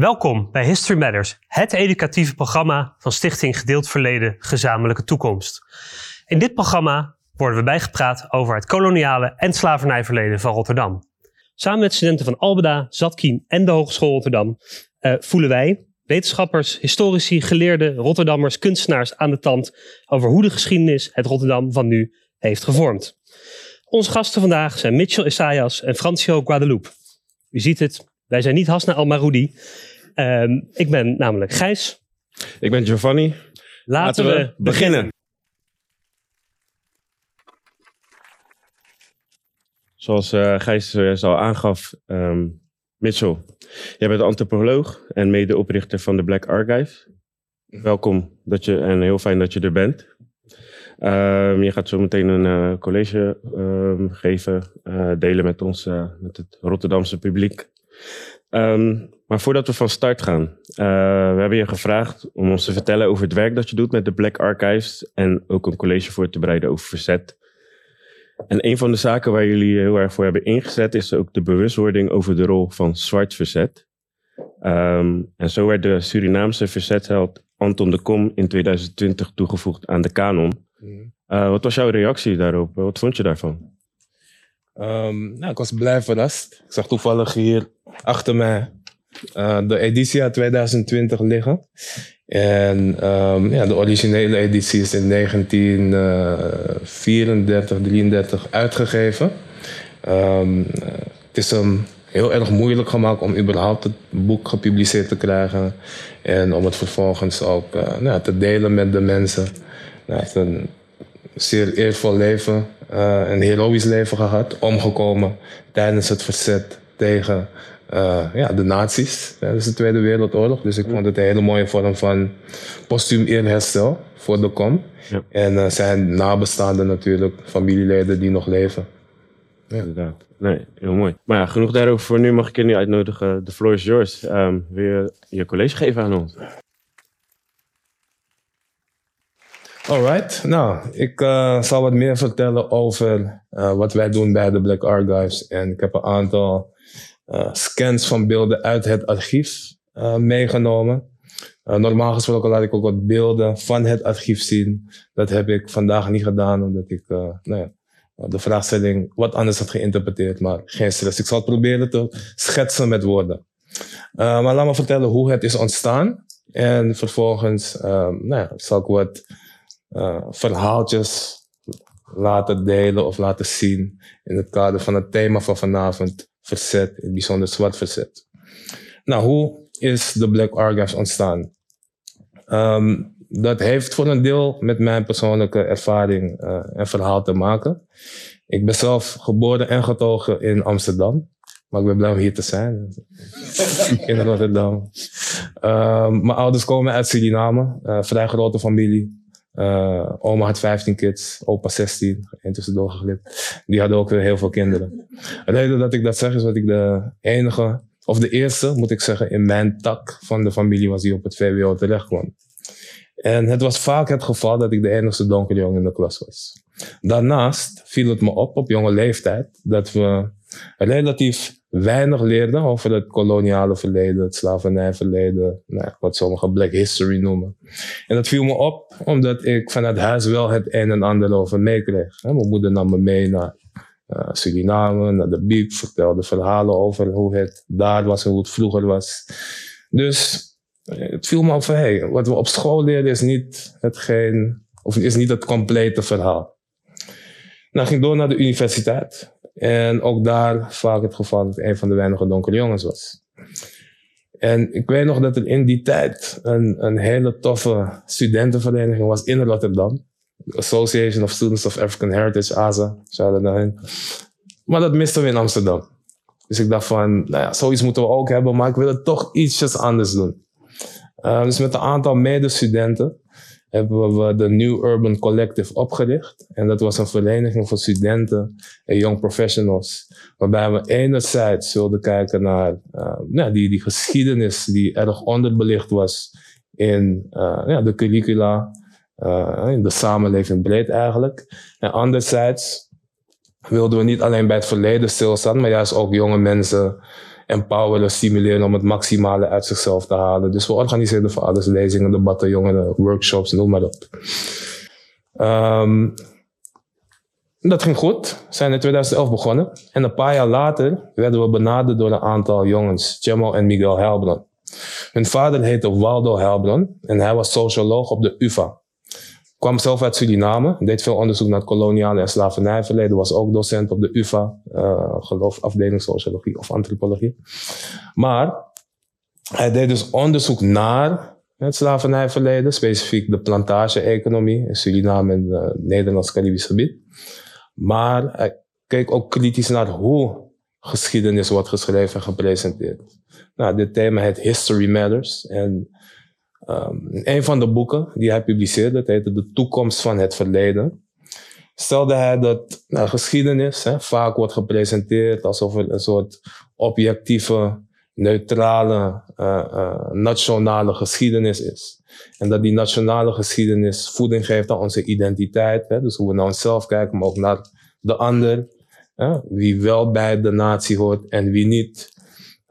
Welkom bij History Matters, het educatieve programma van Stichting Gedeeld Verleden Gezamenlijke Toekomst. In dit programma worden we bijgepraat over het koloniale en slavernijverleden van Rotterdam. Samen met studenten van Albeda, Zatkien en de Hogeschool Rotterdam uh, voelen wij, wetenschappers, historici, geleerden, Rotterdammers, kunstenaars aan de tand over hoe de geschiedenis het Rotterdam van nu heeft gevormd. Onze gasten vandaag zijn Mitchell Isaias en Francio Guadalupe. U ziet het, wij zijn niet Hasna Al-Maroudi. Um, ik ben namelijk Gijs. Ik ben Giovanni. Laten, we, beginnen. Zoals uh, Gijs uh, al aangaf, um, Mitchell, jij bent antropoloog en medeoprichter van de Black Archive. Welkom dat je, en heel fijn dat je er bent. Um, je gaat zo meteen een uh, college um, geven, delen met ons, met het Rotterdamse publiek. Um, maar voordat we van start gaan, we hebben je gevraagd om ons te vertellen over het werk dat je doet met de Black Archives en ook een college voor te bereiden over verzet. En een van de zaken waar jullie heel erg voor hebben ingezet is ook de bewustwording over de rol van zwart verzet. en zo werd de Surinaamse verzetsheld Anton de Kom in 2020 toegevoegd aan de kanon. Uh, wat was jouw reactie daarop? Wat vond je daarvan? Um, nou, ik was blij verrast. Ik zag toevallig hier achter mij uh, de editie uit 2020 liggen. En um, ja, de originele editie is in 1934, 33 uitgegeven. Um, het is hem heel erg moeilijk gemaakt om überhaupt het boek gepubliceerd te krijgen. En om het vervolgens ook uh, nou, te delen met de mensen. Nou, het een zeer eervol leven, uh, een heroïsch leven gehad, omgekomen tijdens het verzet tegen uh, ja, de nazi's tijdens de Tweede Wereldoorlog. Dus ik vond het een hele mooie vorm van postuum eerherstel voor de kom. Ja. En uh, zijn nabestaanden natuurlijk, familieleden die nog leven. Ja. Inderdaad. Nee, heel mooi. Maar ja, genoeg daarover voor nu. Mag ik je nu uitnodigen? De floor is yours. Um, wil je je college geven aan ons? Alright, nou, ik uh, zal wat meer vertellen over uh, wat wij doen bij de Black Archives. En ik heb een aantal scans van beelden uit het archief meegenomen. normaal gesproken laat ik ook wat beelden van het archief zien. Dat heb ik vandaag niet gedaan, omdat ik nou ja, de vraagstelling wat anders had geïnterpreteerd. Maar geen stress. Ik zal het proberen te schetsen met woorden. maar laat me vertellen hoe het is ontstaan. En vervolgens nou ja, zal ik wat verhaaltjes laten delen of laten zien in het kader van het thema van vanavond, verzet, het bijzonder zwart verzet. Nou, hoe is de Black Archives ontstaan? Um, dat heeft voor een deel met mijn persoonlijke ervaring uh, en verhaal te maken. Ik ben zelf geboren en getogen in Amsterdam. Maar ik ben blij om hier te zijn. in Rotterdam. Um, mijn ouders komen uit Suriname. Uh, vrij grote familie. Uh, oma had 15 kids, opa 16, intussen doorgeglipt. Die hadden ook weer heel veel kinderen. De reden dat ik dat zeg is dat ik de enige, of de eerste moet ik zeggen, in mijn tak van de familie was die op het VWO terecht kwam. En het was vaak het geval dat ik de enige donkere jongen in de klas was. Daarnaast viel het me op op jonge leeftijd dat we relatief weinig leerden over het koloniale verleden, het slavernijverleden, nou, wat sommigen black history noemen. En dat viel me op omdat ik vanuit huis wel het een en ander over meekreeg. Mijn moeder nam me mee naar uh, Suriname, naar de Biep, vertelde verhalen over hoe het daar was en hoe het vroeger was. Dus eh, het viel me op van, hey, wat we op school leren is niet hetgeen, of is niet het complete verhaal. Nou, ging door naar de universiteit. En ook daar vaak het geval dat ik een van de weinige donkere jongens was. En ik weet nog dat er in die tijd een, een hele toffe studentenvereniging was in Rotterdam. Association of Students of African Heritage, ASA, shout daarheen. Maar dat misten we in Amsterdam. Dus ik dacht van, nou ja, zoiets moeten we ook hebben, maar ik wil het toch ietsjes anders doen. Uh, dus met een aantal medestudenten hebben we de New Urban Collective opgericht. En dat was een vereniging van studenten en young professionals. Waarbij we enerzijds zullen kijken naar uh, nou, die, die geschiedenis die erg onderbelicht was in uh, ja, de curricula, uh, in de samenleving breed eigenlijk. En anderzijds wilden we niet alleen bij het verleden stilstaan, maar juist ook jonge mensen empoweren, stimuleren om het maximale uit zichzelf te halen. Dus we organiseerden voor alles lezingen, debatten, jongeren, workshops, noem maar op. Um, dat ging goed. We zijn in 2011 begonnen. En een paar jaar later werden we benaderd door een aantal jongens, Chemo en Miguel Helbron. Hun vader heette Waldo Helbron en hij was socioloog op de UvA. Kwam zelf uit Suriname, deed veel onderzoek naar het koloniale en slavernijverleden, was ook docent op de UvA, uh, geloof afdeling sociologie of antropologie. Maar hij deed dus onderzoek naar het slavernijverleden, specifiek de plantage-economie in Suriname en het uh, Nederlands-Caribisch gebied. Maar hij keek ook kritisch naar hoe geschiedenis wordt geschreven en gepresenteerd. Nou, dit thema heet History Matters. En um, een van de boeken die hij publiceerde, het heette De toekomst van het verleden, stelde hij dat nou, geschiedenis hè, vaak wordt gepresenteerd alsof het een soort objectieve, neutrale, uh, uh, nationale geschiedenis is. En dat die nationale geschiedenis voeding geeft aan onze identiteit. Hè? Dus hoe we naar onszelf kijken, maar ook naar de ander. Hè? Wie wel bij de natie hoort en wie niet.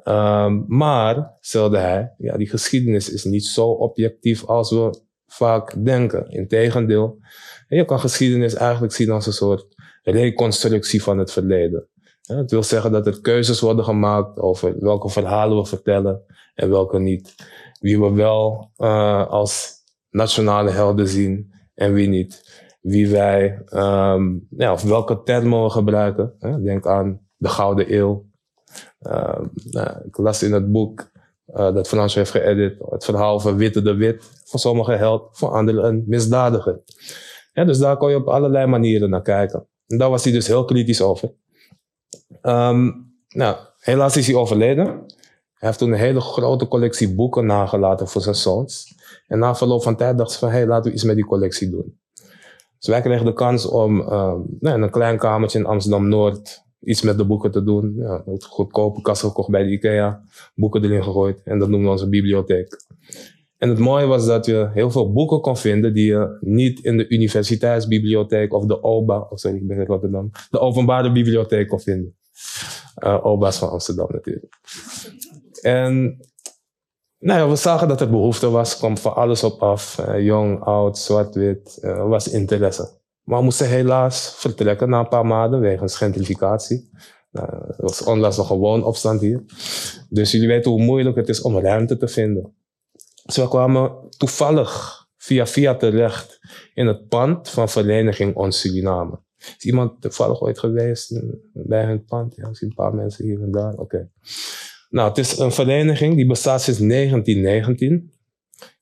Um, maar, stelde hij, ja, die geschiedenis is niet zo objectief als we vaak denken. Integendeel, je kan geschiedenis eigenlijk zien als een soort reconstructie van het verleden. Het wil zeggen dat er keuzes worden gemaakt over welke verhalen we vertellen en welke niet. Wie we wel uh, als nationale helden zien en wie niet. Wie wij, um, ja, of welke termen we gebruiken. Denk aan de Gouden Eeuw. Uh, nou, ik las in het boek uh, dat Frans heeft geëdit. Het verhaal van Witte de Wit. Voor sommigen held, voor anderen een misdadiger. Ja, dus daar kon je op allerlei manieren naar kijken. En daar was hij dus heel kritisch over. Um, nou, helaas is hij overleden. Hij heeft toen een hele grote collectie boeken nagelaten voor zijn zoons. En na verloop van tijd dacht ze van, hey, laten we iets met die collectie doen. Dus wij kregen de kans om um, nou, in een klein kamertje in Amsterdam-Noord iets met de boeken te doen. Ja, goedkope kast gekocht bij de IKEA, boeken erin gegooid en dat noemden we onze bibliotheek. En het mooie was dat je heel veel boeken kon vinden die je niet in de universiteitsbibliotheek of de OBA, of sorry, ik ben in Rotterdam, de openbare bibliotheek kon vinden. Uh, OBA's van Amsterdam natuurlijk. En nou ja, we zagen dat er behoefte was, kwam van alles op af. Uh, jong, oud, zwart-wit, uh, er was interesse. Maar moesten helaas vertrekken na een paar maanden wegens gentrificatie. Uh, er was onlangs nog een woonopstand hier. Dus jullie weten hoe moeilijk het is om ruimte te vinden. Dus we kwamen toevallig via via terecht in het pand van Vereniging Ons Suriname. Is iemand toevallig ooit geweest bij hun pand? Ja, ik zie een paar mensen hier en daar. Oké. Nou, het is een vereniging die bestaat sinds 1919.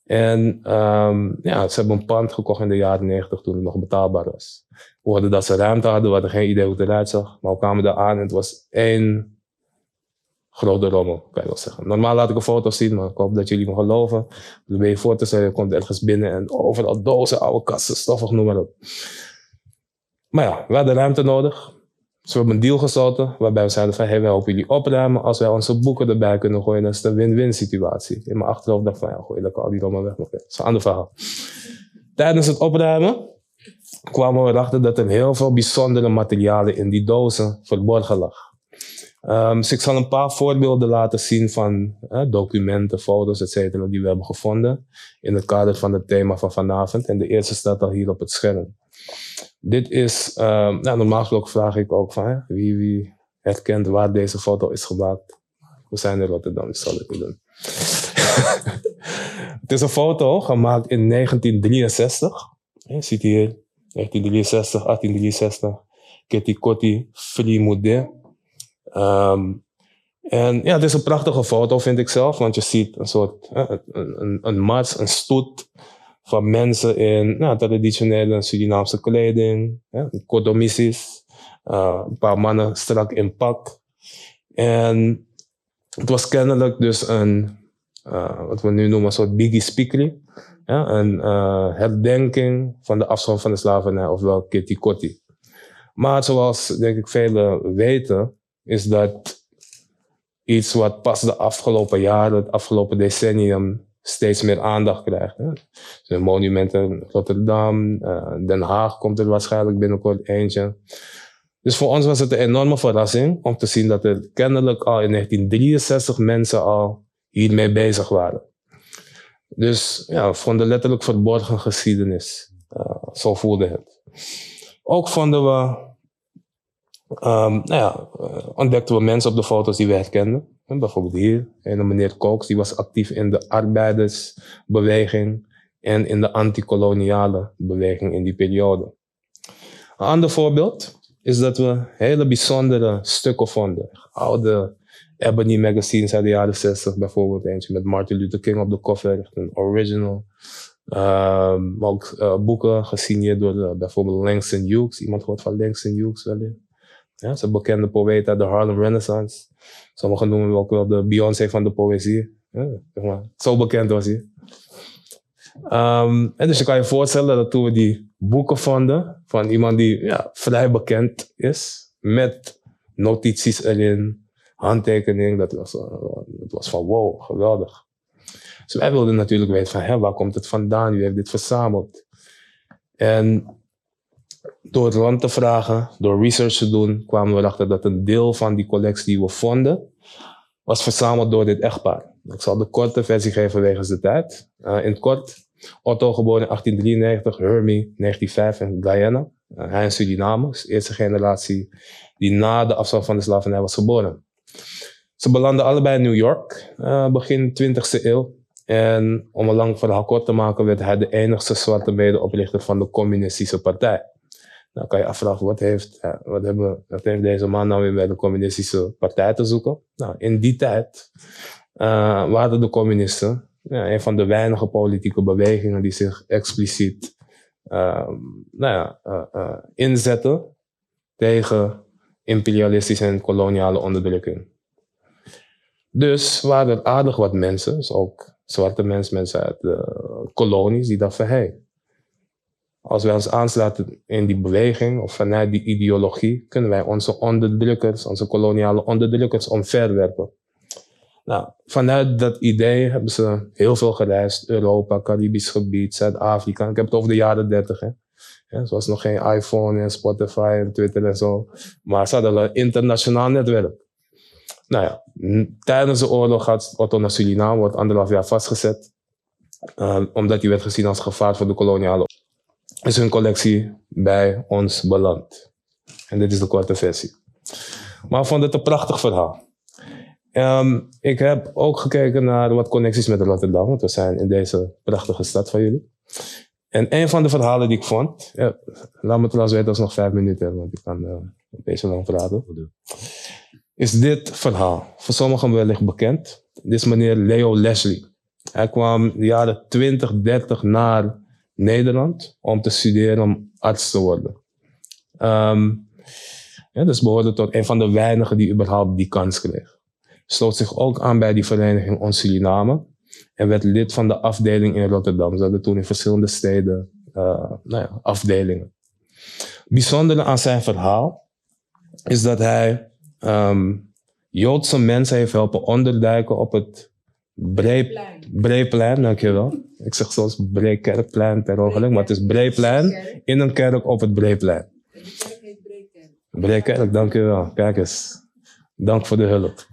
En um, ja, ze hebben een pand gekocht in de jaren 90 toen het nog betaalbaar was. We hoorden dat ze ruimte hadden, we hadden geen idee hoe het eruit zag. Maar we kwamen daar aan en het was één grote rommel, kan je wel zeggen. Normaal laat ik een foto zien, maar ik hoop dat jullie me geloven. Dan ben je voor te zeggen, je komt ergens binnen en overal dozen, oude kasten, stoffig, noem maar op. Maar ja, we hadden ruimte nodig. Dus we hebben een deal gesloten waarbij we zeiden van, hey, wij helpen jullie opruimen. Als wij onze boeken erbij kunnen gooien, dan is het een win-win situatie. In mijn achterhoofd dacht ik van, ja, gooi lekker al die rommel weg. Maar dat is een ander verhaal. Tijdens het opruimen kwamen we erachter dat er heel veel bijzondere materialen in die dozen verborgen lag. Um, dus ik zal een paar voorbeelden laten zien van uh, documenten, foto's, et cetera, die we hebben gevonden in het kader van het thema van vanavond. En de eerste staat al hier op het scherm. Dit is, nou, normaal gesproken vraag ik ook van wie, wie herkent waar deze foto is gemaakt. We zijn in Rotterdam, ik zal het niet doen. het is een foto gemaakt in 1963. Je ziet hier 1963, 1863. Kitty Kotti, Free Moudet. Um, en ja, het is een prachtige foto, vind ik zelf, want je ziet een soort een, een, een mars, een stoet van mensen in nou, traditionele Surinaamse kleding, ja, uh, een paar mannen strak in pak. En het was kennelijk dus een, uh, wat we nu noemen, een soort biggie speakery. Ja, een uh, herdenking van de afstand van de slavernij, ofwel Kitty Kotti. Maar zoals denk ik velen weten, is dat iets wat pas de afgelopen jaren, het afgelopen decennium, steeds meer aandacht krijgt. Hè. Dus monumenten Rotterdam, uh, Den Haag komt er waarschijnlijk binnenkort eentje. Dus voor ons was het een enorme verrassing om te zien dat er kennelijk al in 1963 mensen al hiermee bezig waren. Dus ja, van de letterlijk verborgen geschiedenis. Uh, zo voelde het. Ook vonden we, um, nou ja, uh, ontdekten we mensen op de foto's die we herkenden. En bijvoorbeeld hier, een meneer Kooks, die was actief in de arbeidersbeweging en in de antikoloniale beweging in die periode. Een ander voorbeeld is dat we hele bijzondere stukken vonden. Oude Ebony magazines uit de jaren 60, bijvoorbeeld eentje met Martin Luther King op de cover, een original. Um, ook uh, boeken gesigneerd door uh, bijvoorbeeld Langston Hughes. Iemand hoort van Langston Hughes wel Ja, een bekende poëet uit de Harlem Renaissance. Sommigen noemen hem ook wel de Beyoncé van de poëzie. Ja, zeg maar. Zo bekend was hij. Um, en dus je kan je voorstellen dat toen we die boeken vonden van iemand die ja, vrij bekend is, met notities erin, handtekening, dat was, uh, dat was van wow, geweldig. Dus wij wilden natuurlijk weten van, waar komt het vandaan? Wie heeft dit verzameld? En door rond te vragen, door research te doen, kwamen we erachter dat een deel van die collectie die we vonden, was verzameld door dit echtpaar. Ik zal de korte versie geven wegens de tijd. Uh, in het kort, Otto geboren in 1893, Hermie 1905 in Guyana. Uh, hij in Suriname, dus eerste generatie die na de afstand van de slavernij was geboren. Ze belanden allebei in New York, uh, begin 20e eeuw. En om een lang verhaal kort te maken, werd hij de enigste zwarte medeoprichter van de Communistische Partij. Dan kan je afvragen, wat heeft, wat, hebben, wat heeft deze man nou weer bij de Communistische Partij te zoeken? Nou, in die tijd uh, waren de communisten ja, een van de weinige politieke bewegingen die zich expliciet uh, nou ja, uh, uh, inzetten tegen imperialistische en koloniale onderdrukking. Dus waren er aardig wat mensen, dus ook zwarte mensen, mensen uit de kolonies, die dachten: hé, hey, als wij ons aansluiten in die beweging of vanuit die ideologie, kunnen wij onze onderdrukkers, onze koloniale onderdrukkers omverwerpen. Nou, vanuit dat idee hebben ze heel veel gereisd. Europa, Caribisch gebied, Zuid-Afrika. Ik heb het over de jaren dertig. Ja, zoals nog geen iPhone en Spotify en Twitter en zo. Maar ze hadden een internationaal netwerk. Nou ja, tijdens de oorlog gaat Otto naar Suriname, wordt anderhalf jaar vastgezet. Uh, omdat hij werd gezien als gevaar voor de koloniale is hun collectie bij ons beland. En dit is de korte versie. Maar ik vond het een prachtig verhaal. Um, ik heb ook gekeken naar wat connecties met Rotterdam, want we zijn in deze prachtige stad van jullie. En een van de verhalen die ik vond, ja, laat me trouwens weten als nog vijf minuten want ik kan uh, een beetje lang praten, is dit verhaal. Voor sommigen wellicht bekend. Dit is meneer Leo Leslie. Hij kwam de jaren 20, 30 naar Nederland om te studeren om arts te worden. Um, ja, dus behoorde tot een van de weinigen die überhaupt die kans kreeg sloot zich ook aan bij die vereniging Ons Suriname en werd lid van de afdeling in Rotterdam. Ze hadden toen in verschillende steden uh, nou ja, afdelingen. Bijzondere aan zijn verhaal is dat hij um, Joodse mensen heeft helpen onderduiken op het Breeplein. Breeplein, dankjewel. Ik zeg soms Breekerkplein per ongeluk, maar het is Breeplein in een kerk op het Breeplein. Breekerk, dankjewel. Kijk eens. Dank voor de hulp.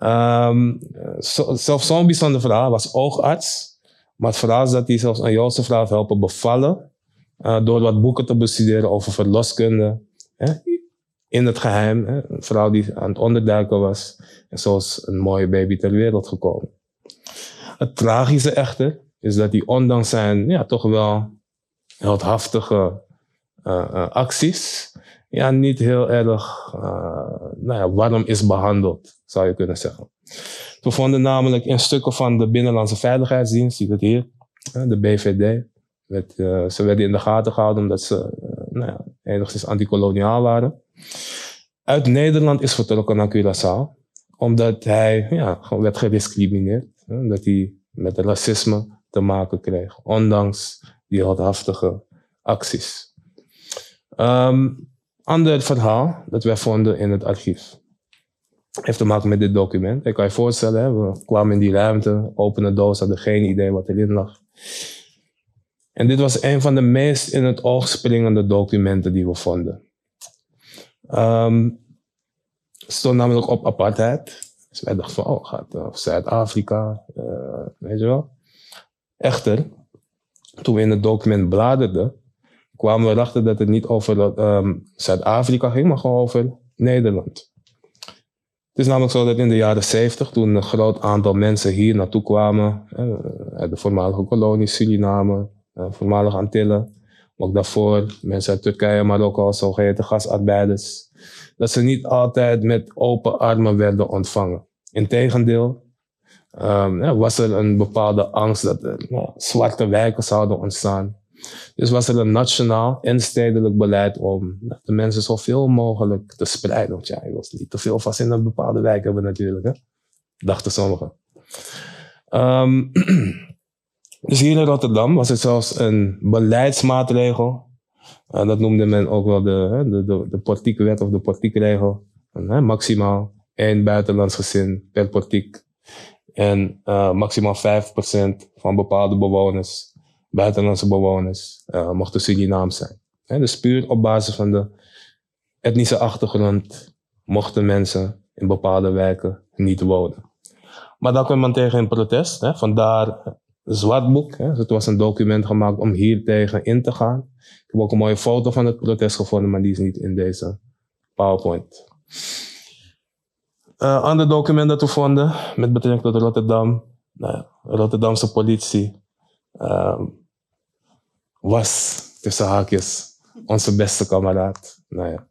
Um, zo, zelfs zo'n bijzonder verhaal was oogarts. Maar het verhaal is dat hij zelfs een Joodse vrouw helpen bevallen. Uh, door wat boeken te bestuderen over verloskunde. Hè? In het geheim. Hè? Een vrouw die aan het onderduiken was. En zo is een mooie baby ter wereld gekomen. Het tragische echter is dat hij ondanks zijn ja, toch wel heldhaftige uh, uh, acties ja, niet heel erg uh, nou ja, warm is behandeld, zou je kunnen zeggen. We vonden namelijk in stukken van de Binnenlandse Veiligheidsdienst, zie het hier, de BVD, werd, ze werden in de gaten gehouden omdat ze nou ja, enigszins antikoloniaal waren. Uit Nederland is vertrokken naar Curaçao, omdat hij ja, werd gediscrimineerd, omdat hij met racisme te maken kreeg, ondanks die heldhaftige acties. Um, Ander verhaal dat wij vonden in het archief. Heeft te maken met dit document. Ik kan je voorstellen, we kwamen in die ruimte, openen doos, hadden geen idee wat erin lag. En dit was een van de meest in het oog springende documenten die we vonden. Ehm, stond namelijk op apartheid. Dus wij dachten van, oh, gaat uh, Zuid-Afrika, uh, weet je wel. Echter, toen we in het document bladerden, kwamen we erachter dat het niet over um, Zuid-Afrika ging, maar gewoon over Nederland. Het is namelijk zo dat in de jaren 70, toen een groot aantal mensen hier naartoe kwamen, uh, uit de voormalige kolonie Suriname, voormalige Antillen, ook daarvoor mensen uit Turkije, Marokko, zogeheten gasarbeiders, dat ze niet altijd met open armen werden ontvangen. Integendeel, um, ja, was er een bepaalde angst dat er ja, zwarte wijken zouden ontstaan. Dus was er een nationaal en stedelijk beleid om de mensen zoveel mogelijk te spreiden. Want ja, je wil niet te veel vast in een bepaalde wijk hebben natuurlijk, hè? dachten sommigen. Um, dus hier in Rotterdam was het zelfs een beleidsmaatregel uh, dat noemde men ook wel de, de, de, of de politieke regel. Uh, maximaal één buitenlands gezin per portiek. En uh, maximaal 5% van bepaalde bewoners, buitenlandse bewoners, mochten Surinaams zijn. Hè, dus puur op basis van de etnische achtergrond mochten mensen in bepaalde wijken niet wonen. Maar daar kwam men tegen in protest. Hè, vandaar zwartboek. Hè. Het was een document gemaakt om hier tegen in te gaan. Ik heb ook een mooie foto van het protest gevonden, maar die is niet in deze PowerPoint. Uh, ander document dat we vonden met betrekking tot Rotterdam. Nou Rotterdamse politie uh, was tussen haakjes onze beste kameraad. Nou ja,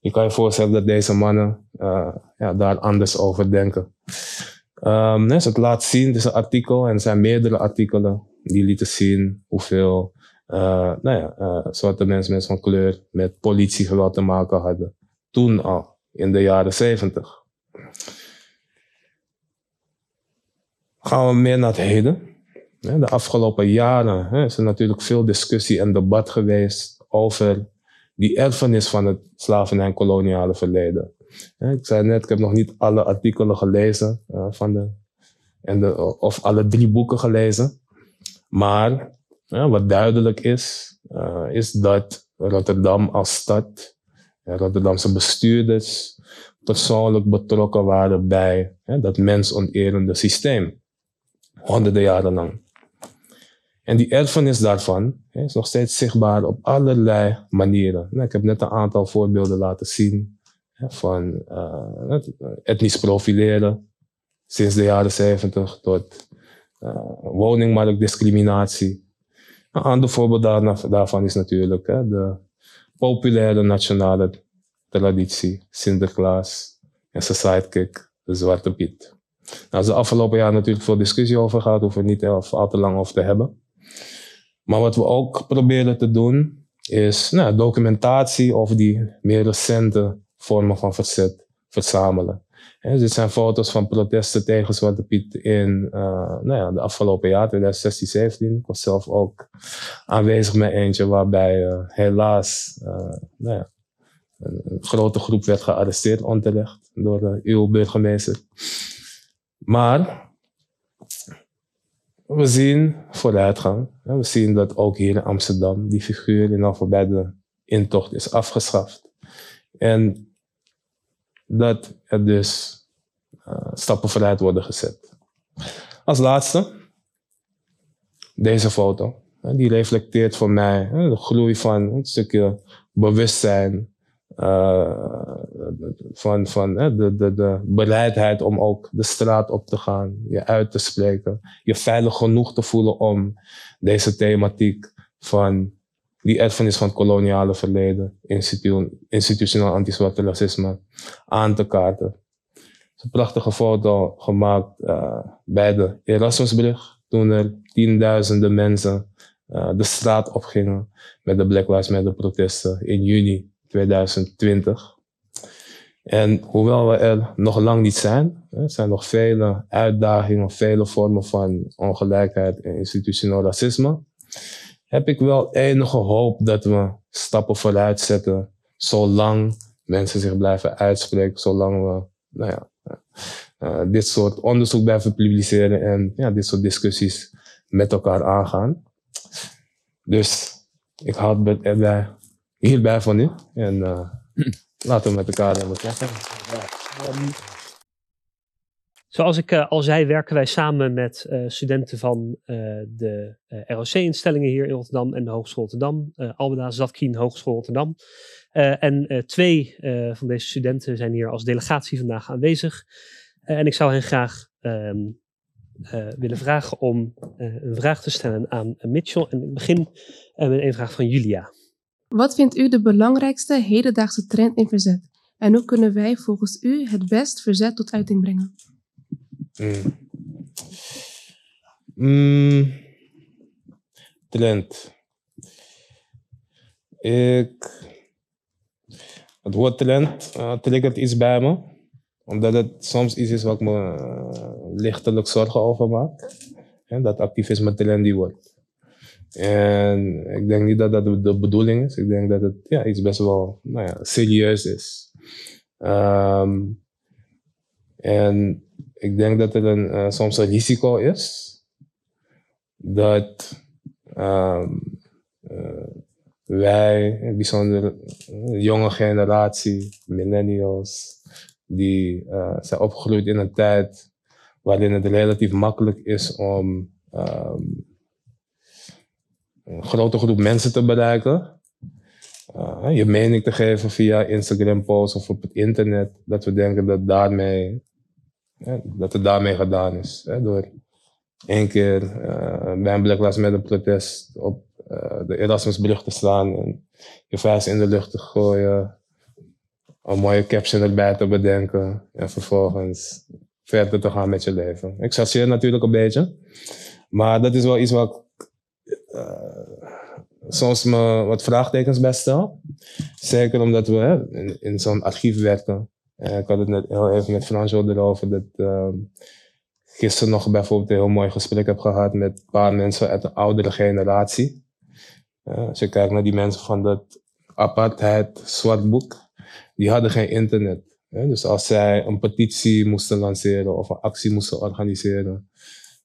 je kan je voorstellen dat deze mannen uh, ja, daar anders over denken. Um, het laat zien, het is een artikel en er zijn meerdere artikelen die lieten zien hoeveel uh, nou ja, zwarte mensen, mensen van kleur met politiegeweld te maken hadden. Toen al, in de jaren zeventig. Gaan we meer naar het heden. De afgelopen jaren is er natuurlijk veel discussie en debat geweest over die erfenis van het slavernij en koloniale verleden. Ik zei net, ik heb nog niet alle artikelen gelezen uh, van de, en de, of alle drie boeken gelezen. Maar wat duidelijk is, uh, is dat Rotterdam als stad, Rotterdamse bestuurders, persoonlijk betrokken waren bij hè, dat mensonterende systeem. Honderden jaren lang. En die erfenis daarvan hè, is nog steeds zichtbaar op allerlei manieren. Nou, ik heb net een aantal voorbeelden laten zien van uh, etnisch profileren sinds de jaren 70 tot uh, woningmarktdiscriminatie. Een ander voorbeeld daarvan is natuurlijk hè, de populaire nationale traditie Sinterklaas en zijn de Zwarte Piet. Nou, is de afgelopen jaar natuurlijk veel discussie over gehad, hoeven we niet al te lang over te hebben. Maar wat we ook proberen te doen, is nou, documentatie over die meer recente vormen van verzet verzamelen. En dit zijn foto's van protesten tegen Zwarte Piet in uh, nou ja, de afgelopen jaar, 2016, 17. Ik was zelf ook aanwezig met eentje waarbij uh, helaas uh, nou ja, een, grote groep werd gearresteerd onterecht door de uw burgemeester. Maar we zien vooruitgang. We zien dat ook hier in Amsterdam die figuur in voorbij de intocht is afgeschaft. En dat er dus uh, stappen vooruit worden gezet. Als laatste, deze foto. Die reflecteert voor mij de groei van een stukje bewustzijn. Uh, van van de, de, de bereidheid om ook de straat op te gaan, je uit te spreken, je veilig genoeg te voelen om deze thematiek van die erfenis van het koloniale verleden, institu institutioneel anti-zwarte racisme, aan te kaarten. Een prachtige foto gemaakt uh, bij de Erasmusbrug, toen er tienduizenden mensen uh, de straat opgingen met de Black Lives Matter protesten in juni 2020. En hoewel we er nog lang niet zijn, er zijn nog vele uitdagingen, vele vormen van ongelijkheid en institutioneel racisme heb ik wel enige hoop dat we stappen vooruit zetten. Zolang mensen zich blijven uitspreken, zolang we nou ja, uh, dit soort onderzoek blijven publiceren en ja, dit soort discussies met elkaar aangaan. Dus ik houd het erbij, hierbij van nu. En uh, laten we met elkaar betrekken. Zoals ik uh, al zei, werken wij samen met uh, studenten van de ROC-instellingen hier in Rotterdam en de Hogeschool Rotterdam, Albeda Zatkien Hogeschool Rotterdam. en twee van deze studenten zijn hier als delegatie vandaag aanwezig. en ik zou hen graag um, willen vragen om een vraag te stellen aan Mitchell. En ik begin met een vraag van Julia. Wat vindt u de belangrijkste hedendaagse trend in verzet? En hoe kunnen wij volgens u het best verzet tot uiting brengen? Mm. Mm. Trend. Ik. Het woord trend uh, triggert iets bij me. Omdat het soms iets is ik me uh, lichtelijk zorgen over maak. En dat activisme trendy wordt. En ik denk niet dat dat de bedoeling is. Ik denk dat het ja, iets best wel nou ja, serieus is. Um, en ik denk dat er een, uh, soms een risico is dat um, uh, wij, bijzonder de jonge generatie, millennials, die uh, zijn opgegroeid in een tijd waarin het relatief makkelijk is om um, een grote groep mensen te bereiken. je mening te geven via Instagram posts of op het internet. Dat we denken dat daarmee dat het daarmee gedaan is. Door één keer uh, bij een Black protest op uh, de Erasmusbrug te staan en je vuist in de lucht te gooien, een mooie caption erbij te bedenken en vervolgens verder te gaan met je leven. Ik zacieer natuurlijk een beetje, maar dat is wel iets wat soms me wat vraagtekens bij. Zeker omdat we hè, in, zo'n archief werken. Uh, ik had het net heel even met Franjo erover. Dat uh, gisteren nog bijvoorbeeld een heel mooi gesprek heb gehad met een paar mensen uit de oudere generatie. Uh, als je kijkt naar die mensen van dat apartheid zwartboek, die hadden geen internet. Dus als zij een petitie moesten lanceren of een actie moesten organiseren,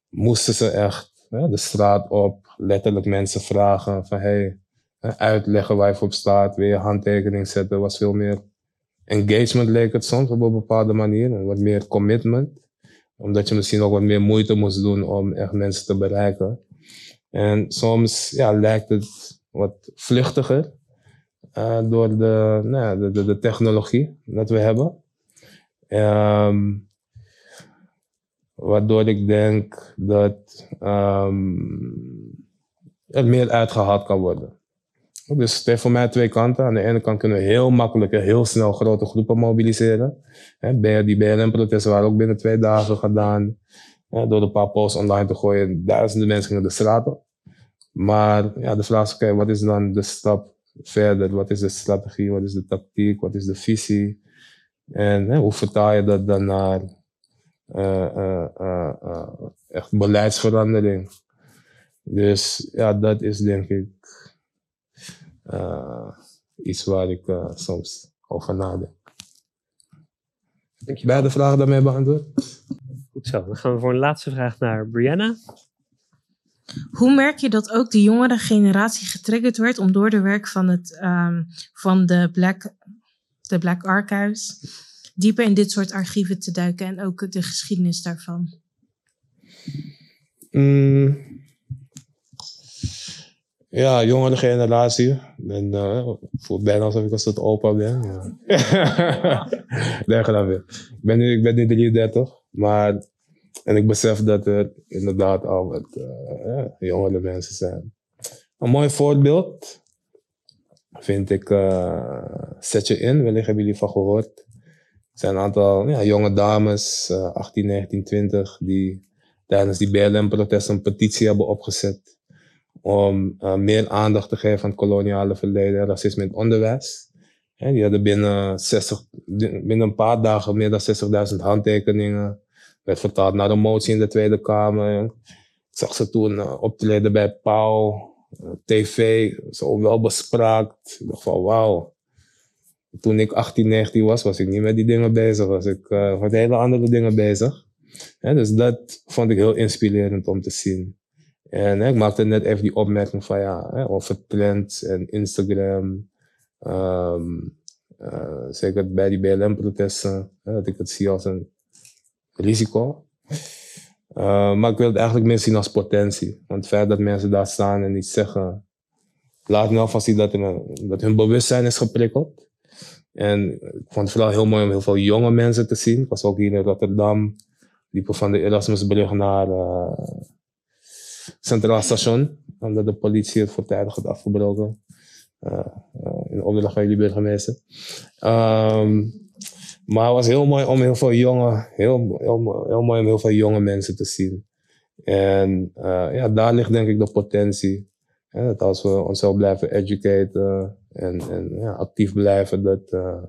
moesten ze echt de straat op, letterlijk mensen vragen van hey, uitleggen waar je voor staat, weer je handtekening zetten, was veel meer engagement leek het soms op een bepaalde manier. Wat meer commitment. Omdat je misschien ook wat meer moeite moest doen om echt mensen te bereiken. En soms ja, lijkt het wat vluchtiger. Uh, door de, nou, de, de, de, technologie dat we hebben. Um, waardoor ik denk dat um, er meer uitgehaald kan worden. Dus het heeft voor mij twee kanten. Aan de ene kant kunnen we heel makkelijk en heel snel grote groepen mobiliseren. Die BLM-protesten waren ook binnen twee dagen gedaan. Door een paar posts online te gooien. Duizenden mensen gingen de straat op. Maar ja, de vraag is, wat is dan de stap verder? Wat is de strategie? Wat is de tactiek? Wat is de visie? En hoe vertaal je dat dan naar uh, uh, uh, echt beleidsverandering? Dus ja, dat is denk ik uh, iets waar ik uh, soms over nadenk. Denk je beide vragen daarmee beantwoord? Goed zo, dan gaan we voor een laatste vraag naar Brianna. Hoe merk je dat ook de jongere generatie getriggerd wordt om door de werk van, het, um, van de, Black, de Black Archives dieper in dit soort archieven te duiken en ook de geschiedenis daarvan? Mm, ja, jongere generatie. En uh, voelt bijna alsof ik als tot opa ben. Ja. nee. Ik ben nu, ik ben nu 33, maar en ik besef dat er inderdaad al wat uh, jongere mensen zijn. Een mooi voorbeeld vind ik uh, Zet je in, wellicht hebben jullie van gehoord. Er zijn een aantal ja, jonge dames, uh, 18, 19, 20, die tijdens die BLM-protesten een petitie hebben opgezet om uh, meer aandacht te geven aan het koloniale verleden en racisme in het onderwijs. Die hadden binnen, 60, binnen een paar dagen meer dan 60.000 handtekeningen. Werd vertaald naar een motie in de Tweede Kamer. Ik zag ze toen uh, optreden bij Pauw, uh, tv, zo wel bespraakt. Ik dacht van wauw. Toen ik 18, 19 was, was ik niet met die dingen bezig. Was ik met hele andere dingen bezig. dus dat vond ik heel inspirerend om te zien. En ik maakte net even die opmerking van ja, hè, over trends en Instagram. Um, Eh, zeker bij die BLM-protesten, dat ik het zie als een risico. Uh, maar ik wil het eigenlijk meer zien als potentie. Want het feit dat mensen daar staan en iets zeggen, laat me alvast zien dat, dat hun bewustzijn is geprikkeld. En ik vond het vooral heel mooi om heel veel jonge mensen te zien. Ik was ook hier in Rotterdam, liepen van de Erasmusbrug naar uh, Centraal Station, omdat de politie het voortijdig had afgebroken. Uh, in opdracht van jullie burgemeester. Um, maar het was heel mooi om heel veel jonge, heel, heel, heel mooi om heel veel jonge mensen te zien. En uh, ja, daar ligt denk ik de potentie. Dat als we onszelf blijven educaten en, en ja, actief blijven, dat, uh,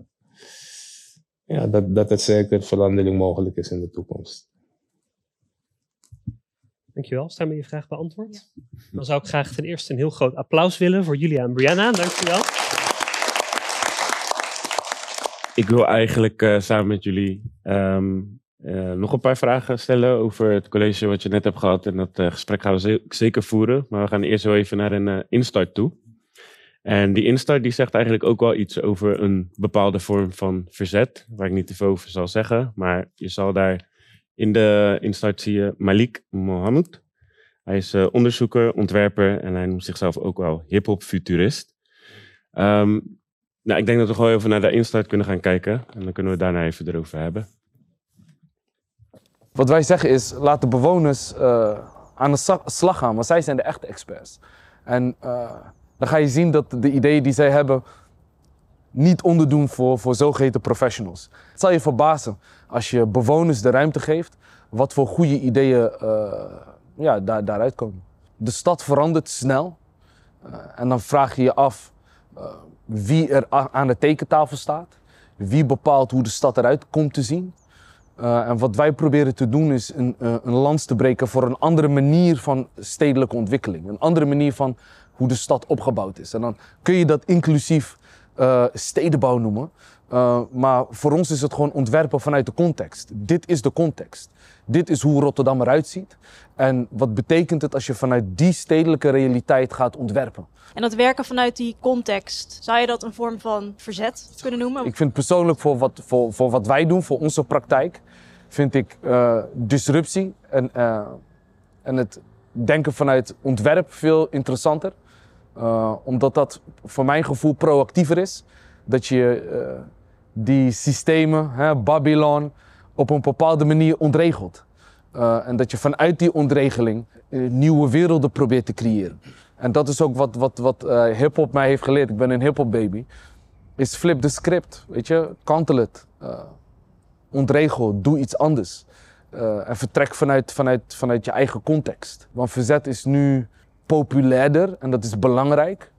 ja, dat, dat het zeker verandering mogelijk is in de toekomst. Dankjewel. Is daarmee je vraag beantwoord? Ja. Dan zou ik graag ten eerste een heel groot applaus willen voor Julia en Brianna. Dankjewel. Ik wil eigenlijk uh, samen met jullie um, uh, nog een paar vragen stellen over het college wat je net hebt gehad. En dat uh, gesprek gaan we zeker voeren. Maar we gaan eerst wel even naar een instart toe. En die instart die zegt eigenlijk ook wel iets over een bepaalde vorm van verzet. Waar ik niet te veel over zal zeggen. Maar je zal daar in de instart zie je Malik Mohammed. Hij is onderzoeker, ontwerper en hij noemt zichzelf ook wel hip-hop futurist. Um, nou, ik denk dat we gewoon even naar de instart kunnen gaan kijken. En dan kunnen we daarna even erover hebben. Wat wij zeggen is, laat de bewoners uh, aan de slag gaan, want zij zijn de echte experts. En uh, dan ga je zien dat de ideeën die zij hebben niet onderdoen voor, voor zogeheten professionals. Het zal je verbazen als je bewoners de ruimte geeft, wat voor goede ideeën uh, ja, daar, daaruit komen. De stad verandert snel en dan vraag je je af, wie er aan de tekentafel staat, wie bepaalt hoe de stad eruit komt te zien. En wat wij proberen te doen is een, een lans te breken voor een andere manier van stedelijke ontwikkeling. Een andere manier van hoe de stad opgebouwd is. En dan kun je dat inclusief uh, stedenbouw noemen. maar voor ons is het gewoon ontwerpen vanuit de context. Dit is de context. Dit is hoe Rotterdam eruit ziet. En wat betekent het als je vanuit die stedelijke realiteit gaat ontwerpen? En dat werken vanuit die context, zou je dat een vorm van verzet kunnen noemen? Ik vind persoonlijk voor wat, voor, voor wat wij doen, voor onze praktijk, vind ik uh, disruptie en, en het denken vanuit ontwerp veel interessanter. Uh, omdat dat voor mijn gevoel proactiever is. Dat je die systemen, hè, Babylon, op een bepaalde manier ontregelt. en dat je vanuit die ontregeling nieuwe werelden probeert te creëren. En dat is ook wat, wat, wat hip-hop mij heeft geleerd. Ik ben een hip-hop baby. Is flip the script. Weet je, kantel het. Ontregel, doe iets anders. En vertrek vanuit, vanuit, vanuit je eigen context. Want verzet is nu populairder en dat is belangrijk.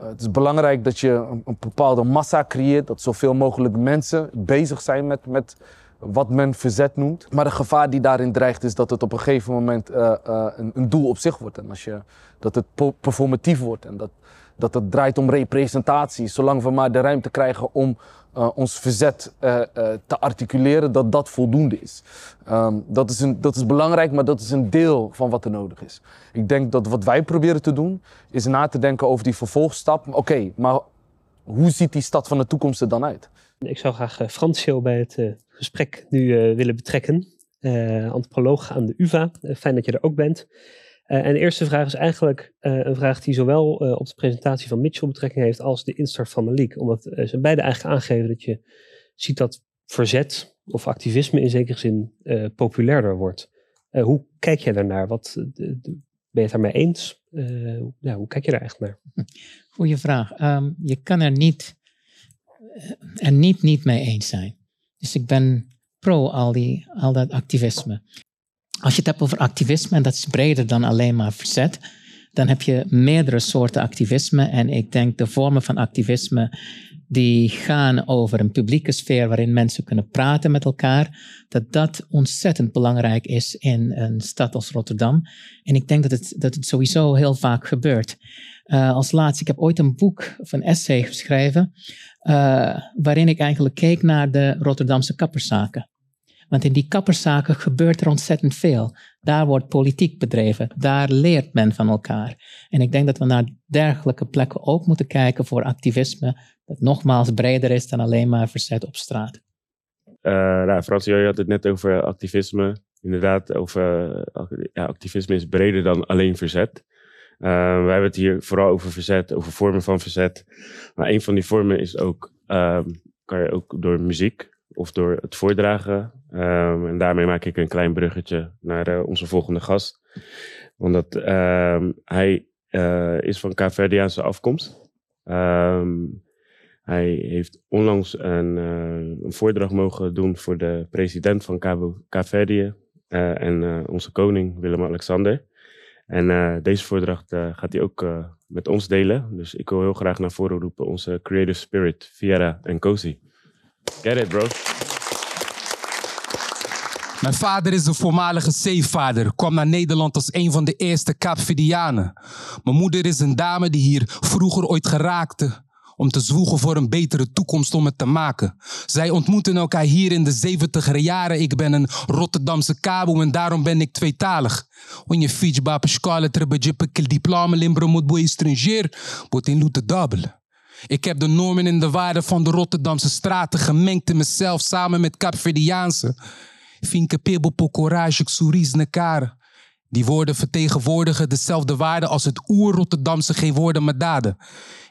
het is belangrijk dat je een, bepaalde massa creëert, dat zoveel mogelijk mensen bezig zijn met, met wat men verzet noemt. Maar de gevaar die daarin dreigt is dat het op een gegeven moment uh, uh, een, een, doel op zich wordt. En als je, dat het performatief wordt en dat, dat het draait om representatie. Zolang we maar de ruimte krijgen om uh, ons verzet te articuleren, dat dat voldoende is. Um, dat, is een, dat is belangrijk, maar dat is een deel van wat er nodig is. Ik denk dat wat wij proberen te doen, is na te denken over die vervolgstap. Oké, maar hoe ziet die stad van de toekomst er dan uit? Ik zou graag Fransjo bij het gesprek nu willen betrekken. Antropoloog aan de UvA. Fijn dat je er ook bent. En de eerste vraag is eigenlijk een vraag die zowel op de presentatie van Mitchell betrekking heeft als de instart van Malik. Omdat ze beide eigenlijk aangeven dat je ziet dat verzet of activisme in zekere zin populairder wordt. hoe kijk jij daarnaar? Wat, ben je het daarmee eens? ja, hoe kijk je daar echt naar? Goeie vraag. Um, je kan er niet, er niet, niet mee eens zijn. Dus ik ben pro al, die, al dat activisme. Als je het hebt over activisme, en dat is breder dan alleen maar verzet, dan heb je meerdere soorten activisme. En ik denk de vormen van activisme die gaan over een publieke sfeer waarin mensen kunnen praten met elkaar, dat dat ontzettend belangrijk is in een stad als Rotterdam. En ik denk dat het, dat het sowieso heel vaak gebeurt. Uh, als laatste, ik heb ooit een boek of een essay geschreven, uh, waarin ik eigenlijk keek naar de Rotterdamse kapperszaken. Want in die kapperszaken gebeurt er ontzettend veel. Daar wordt politiek bedreven. Daar leert men van elkaar. En ik denk dat we naar dergelijke plekken ook moeten kijken voor activisme. Dat nogmaals breder is dan alleen maar verzet op straat. Uh, nou, Frans, je had het net over activisme. Inderdaad, over ja, activisme is breder dan alleen verzet. Uh, wij hebben het hier vooral over verzet, over vormen van verzet. Maar een van die vormen is ook, uh, kan je ook door muziek of door het voordragen. Um, en daarmee maak ik een klein bruggetje naar uh, onze volgende gast. Omdat ehm, hij uh, is van Kaapverdiaanse afkomst. Um, hij heeft onlangs een, uh, een, voordracht mogen doen voor de president van Kaapverdië en onze koning Willem-Alexander. En deze voordracht gaat hij ook met ons delen. Dus ik wil heel graag naar voren roepen onze creative spirit, Viera en Cozy. Get it, bro. Mijn vader is een voormalige zeevaarder. Kwam naar Nederland als een van de eerste Kaapverdianen. Mijn moeder is een dame die hier vroeger ooit geraakte. Om te zwoegen voor een betere toekomst om het te maken. Zij ontmoeten elkaar hier in de zeventiger jaren. Ik ben een Rotterdamse kabo en daarom ben ik tweetalig. Wanneer je fiets school, treba je diploma. Wordt in loete dubbel. Ik heb de normen en de waarden van de Rotterdamse straten gemengd in mezelf samen met Capverdiaanse. Finke pebo courage, souris nekare. Die woorden vertegenwoordigen dezelfde waarden als het oer-Rotterdamse geen woorden maar daden.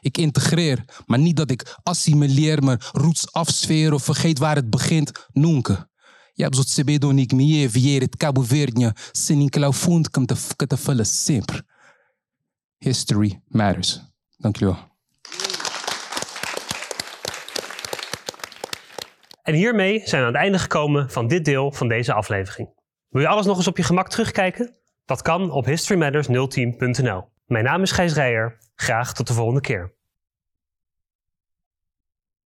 Ik integreer, maar niet dat ik assimileer, maar roots afsfeer of vergeet waar het begint, nunca. Je hebt zo'n sebedo niet meer vier het Cabo Verde, sin in kam te vullen sempre. History matters. Dank wel. En hiermee zijn we aan het einde gekomen van dit deel van deze aflevering. Wil je alles nog eens op je gemak terugkijken? Dat kan op historymatters0team.nl. Mijn naam is Gijs Rijer. Graag tot de volgende keer.